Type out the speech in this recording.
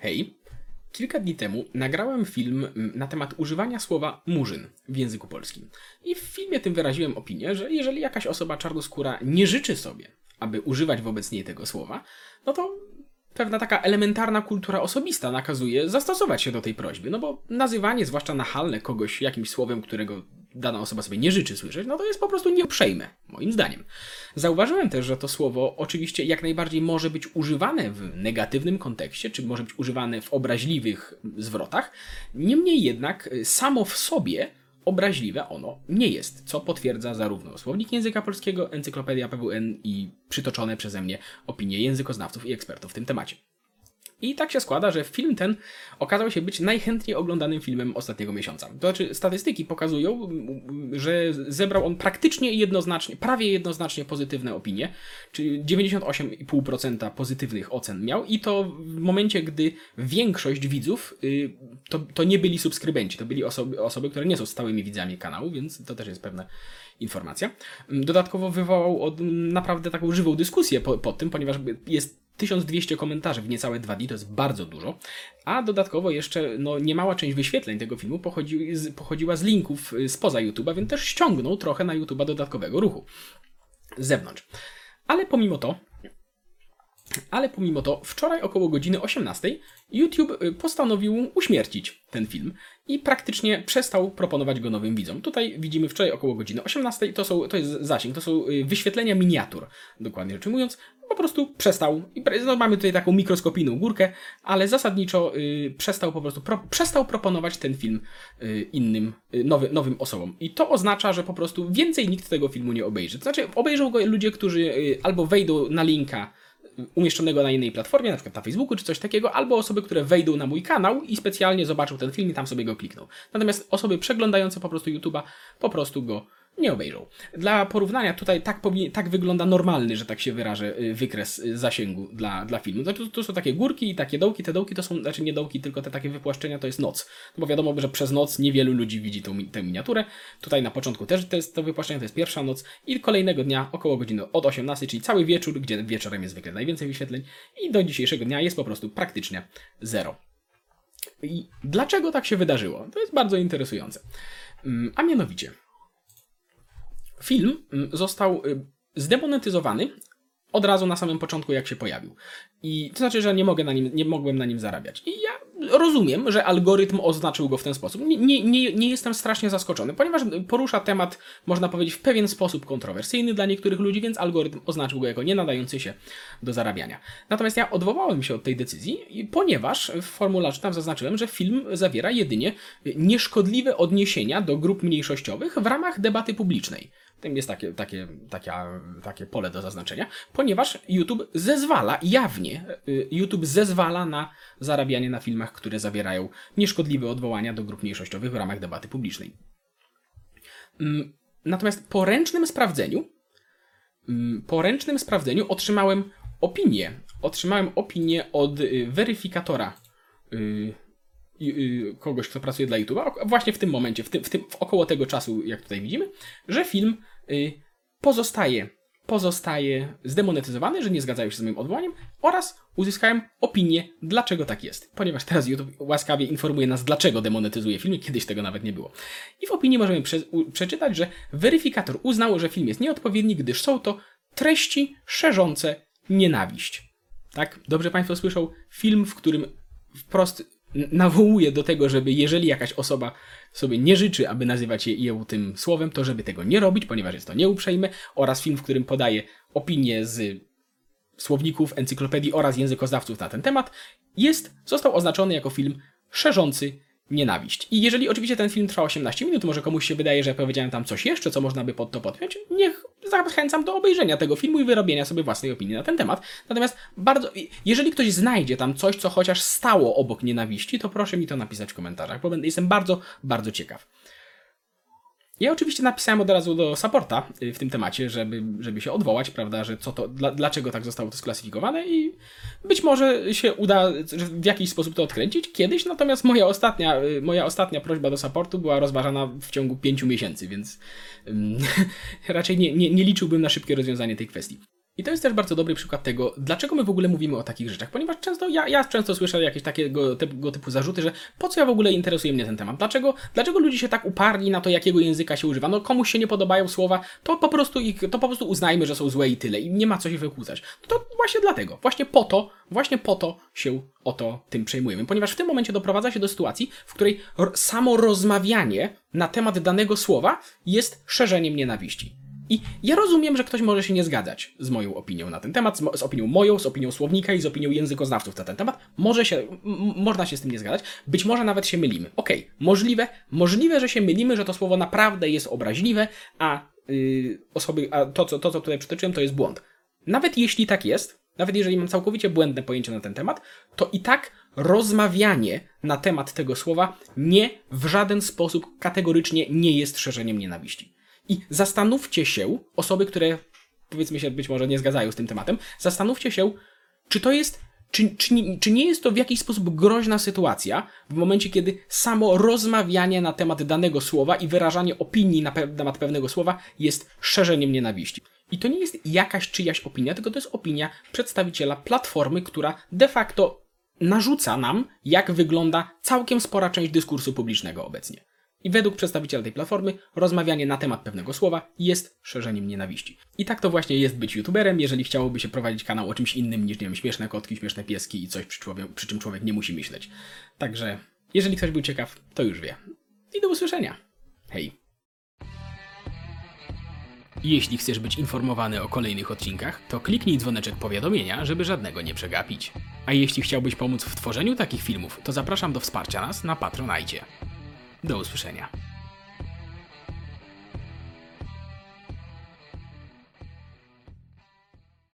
Hej, kilka dni temu nagrałem film mm, na temat używania słowa murzyn w języku polskim. I w filmie tym wyraziłem opinię, że jeżeli jakaś osoba czarnoskóra nie życzy sobie, aby używać wobec niej tego słowa, no to pewna taka elementarna kultura osobista nakazuje zastosować się do tej prośby. No bo nazywanie, zwłaszcza nachalne, kogoś jakimś słowem, którego dana osoba sobie nie życzy słyszeć, no to jest po prostu nieuprzejme, moim zdaniem. Zauważyłem też, że to słowo oczywiście jak najbardziej może być używane w negatywnym kontekście, czy może być używane w obraźliwych zwrotach, niemniej jednak y, samo w sobie obraźliwe ono nie jest, co potwierdza zarówno słownik języka polskiego, encyklopedia PWN i przytoczone przeze mnie opinie językoznawców i ekspertów w tym temacie. I tak się składa, że film ten okazał się być najchętniej oglądanym filmem ostatniego miesiąca. To znaczy, statystyki pokazują, że zebrał on praktycznie jednoznacznie, prawie jednoznacznie pozytywne opinie, czyli 98,5% pozytywnych ocen miał i to w momencie, gdy większość widzów y, to, to nie byli subskrybenci, to byli osoby, osoby, które nie są stałymi widzami kanału, więc to też jest pewna informacja. Dodatkowo wywołał od, naprawdę taką żywą dyskusję po, po tym, ponieważ jest 1200 komentarzy w niecałe dwa dni, to jest bardzo dużo, a dodatkowo jeszcze no, niemała część wyświetleń tego filmu pochodzi, z, pochodziła z linków y, spoza YouTube'a, więc też ściągnął trochę na YouTube'a dodatkowego ruchu z zewnątrz. Ale pomimo to, ale pomimo to, wczoraj około godziny 18 YouTube y, postanowił uśmiercić ten film i praktycznie przestał proponować go nowym widzom. Tutaj widzimy wczoraj około godziny 18, to, są, to jest zasięg, to są y, wyświetlenia miniatur, dokładnie rzecz ujmując, po prostu przestał. No, mamy tutaj taką mikroskopijną górkę, ale zasadniczo y, przestał po prostu pro, przestał proponować ten film y, innym, y, nowy, nowym osobom. I to oznacza, że po prostu więcej nikt tego filmu nie obejrzy. To znaczy, obejrzą go ludzie, którzy y, albo wejdą na linka umieszczonego na innej platformie, na przykład na Facebooku czy coś takiego, albo osoby, które wejdą na mój kanał i specjalnie zobaczą ten film i tam sobie go klikną. Natomiast osoby przeglądające po prostu YouTube'a po prostu go nie obejrzą. Dla porównania tutaj tak, tak wygląda normalny, że tak się wyrażę, y, wykres y, zasięgu dla, dla filmu. To, to są takie górki i takie dołki. Te dołki to są, znaczy nie dołki, tylko te takie wypłaszczenia to jest noc. No bo wiadomo, że przez noc niewielu ludzi widzi tą, tę miniaturę. Tutaj na początku też to jest to wypłaszczenie, to jest pierwsza noc i kolejnego dnia około godziny od 18, czyli cały wieczór, gdzie wieczorem jest zwykle najwięcej wyświetleń i do dzisiejszego dnia jest po prostu praktycznie zero. I dlaczego tak się wydarzyło? To jest bardzo interesujące. Mm, a mianowicie, film mm, został y, zdemonetyzowany od razu na samym początku, jak się pojawił. I to znaczy, że nie, mogę na nim, nie mogłem na nim zarabiać. I ja rozumiem, że algorytm oznaczył go w ten sposób. Nie, nie, nie, nie jestem strasznie zaskoczony, ponieważ porusza temat, można powiedzieć, w pewien sposób kontrowersyjny dla niektórych ludzi, więc algorytm oznaczył go jako nie nadający się do zarabiania. Natomiast ja odwołałem się od tej decyzji, ponieważ w formularzu tam zaznaczyłem, że film zawiera jedynie nieszkodliwe odniesienia do grup mniejszościowych w ramach debaty publicznej. Tym jest takie, takie, takie, pole do zaznaczenia, ponieważ YouTube zezwala jawnie, y, YouTube zezwala na zarabianie na filmach, które zawierają nieszkodliwe odwołania do grup mniejszościowych w ramach debaty publicznej. Mm, natomiast po ręcznym sprawdzeniu, mm, po ręcznym sprawdzeniu otrzymałem opinię, otrzymałem opinię od y, weryfikatora y, kogoś, kto pracuje dla YouTube'a, właśnie w tym momencie, w tym, w tym, w około tego czasu, jak tutaj widzimy, że film pozostaje, pozostaje zdemonetyzowany, że nie zgadzają się z moim odwołaniem oraz uzyskałem opinię, dlaczego tak jest. Ponieważ teraz YouTube łaskawie informuje nas, dlaczego demonetyzuje filmy, kiedyś tego nawet nie było. I w opinii możemy prze przeczytać, że weryfikator uznał, że film jest nieodpowiedni, gdyż są to treści szerzące nienawiść. Tak? Dobrze Państwo słyszą? Film, w którym wprost nawołuje do tego, żeby jeżeli jakaś osoba sobie nie życzy, aby nazywać je tym słowem, to żeby tego nie robić, ponieważ jest to nieuprzejme, oraz film, w którym podaje opinie z słowników, encyklopedii oraz językoznawców na ten temat, jest, został oznaczony jako film szerzący nienawiść. I jeżeli oczywiście ten film trwa 18 minut, może komuś się wydaje, że powiedziałem tam coś jeszcze, co można by pod to podpiąć, niech zachęcam do obejrzenia tego filmu i wyrobienia sobie własnej opinii na ten temat. Natomiast bardzo, jeżeli ktoś znajdzie tam coś, co chociaż stało obok nienawiści, to proszę mi to napisać w komentarzach, bo jestem bardzo, bardzo ciekaw. Ja oczywiście napisałem od razu do supporta y, w tym temacie, żeby, żeby się odwołać, prawda, że co to, dla, dlaczego tak zostało to sklasyfikowane i być może się uda w jakiś sposób to odkręcić kiedyś, natomiast moja ostatnia, y, moja ostatnia prośba do supportu była rozważana w ciągu pięciu miesięcy, więc raczej nie, nie, nie liczyłbym na szybkie rozwiązanie tej kwestii. I to jest też bardzo dobry przykład tego, dlaczego my w ogóle mówimy o takich rzeczach. Ponieważ często, ja, ja często słyszę jakieś takiego typu, typu zarzuty, że po co ja w ogóle interesuje mnie ten temat? Dlaczego, dlaczego ludzie się tak uparli na to, jakiego języka się używa? No komuś się nie podobają słowa, to po prostu ich, to po prostu uznajmy, że są złe i tyle. I nie ma co się wykłócać. To właśnie dlatego, właśnie po to, właśnie po to się o to tym przejmujemy. Ponieważ w tym momencie doprowadza się do sytuacji, w której samo rozmawianie na temat danego słowa jest szerzeniem nienawiści. I ja rozumiem, że ktoś może się nie zgadzać z moją opinią na ten temat, z, z opinią moją, z opinią słownika i z opinią językoznawców na ten temat. Może się, można się z tym nie zgadzać, być może nawet się mylimy. Okej, możliwe, możliwe, że się mylimy, że to słowo naprawdę jest obraźliwe, a yy, osoby, a to, co, to, co tutaj przytoczyłem, to jest błąd. Nawet jeśli tak jest, nawet jeżeli mam całkowicie błędne pojęcie na ten temat, to i tak rozmawianie na temat tego słowa nie w żaden sposób kategorycznie nie jest szerzeniem nienawiści. I zastanówcie się, osoby, które powiedzmy się być może nie zgadzają z tym tematem, zastanówcie się, czy to jest, czy, czy, czy nie jest to w jakiś sposób groźna sytuacja w momencie, kiedy samo rozmawianie na temat danego słowa i wyrażanie opinii na temat pewnego słowa jest szerzeniem nienawiści. I to nie jest jakaś czyjaś opinia, tylko to jest opinia przedstawiciela platformy, która de facto narzuca nam, jak wygląda całkiem spora część dyskursu publicznego obecnie. I według przedstawiciela tej platformy rozmawianie na temat pewnego słowa jest szerzeniem nienawiści. I tak to właśnie jest być youtuberem, jeżeli chciałoby się prowadzić kanał o czymś innym niż, nie wiem, śmieszne kotki, śmieszne pieski i coś, przy, przy czym człowiek nie musi myśleć. Także, jeżeli ktoś był ciekaw, to już wie. I do usłyszenia. Hej. Jeśli chcesz być informowany o kolejnych odcinkach, to kliknij dzwoneczek powiadomienia, żeby żadnego nie przegapić. A jeśli chciałbyś pomóc w tworzeniu takich filmów, to zapraszam do wsparcia nas na Patronajcie. Do usłyszenia.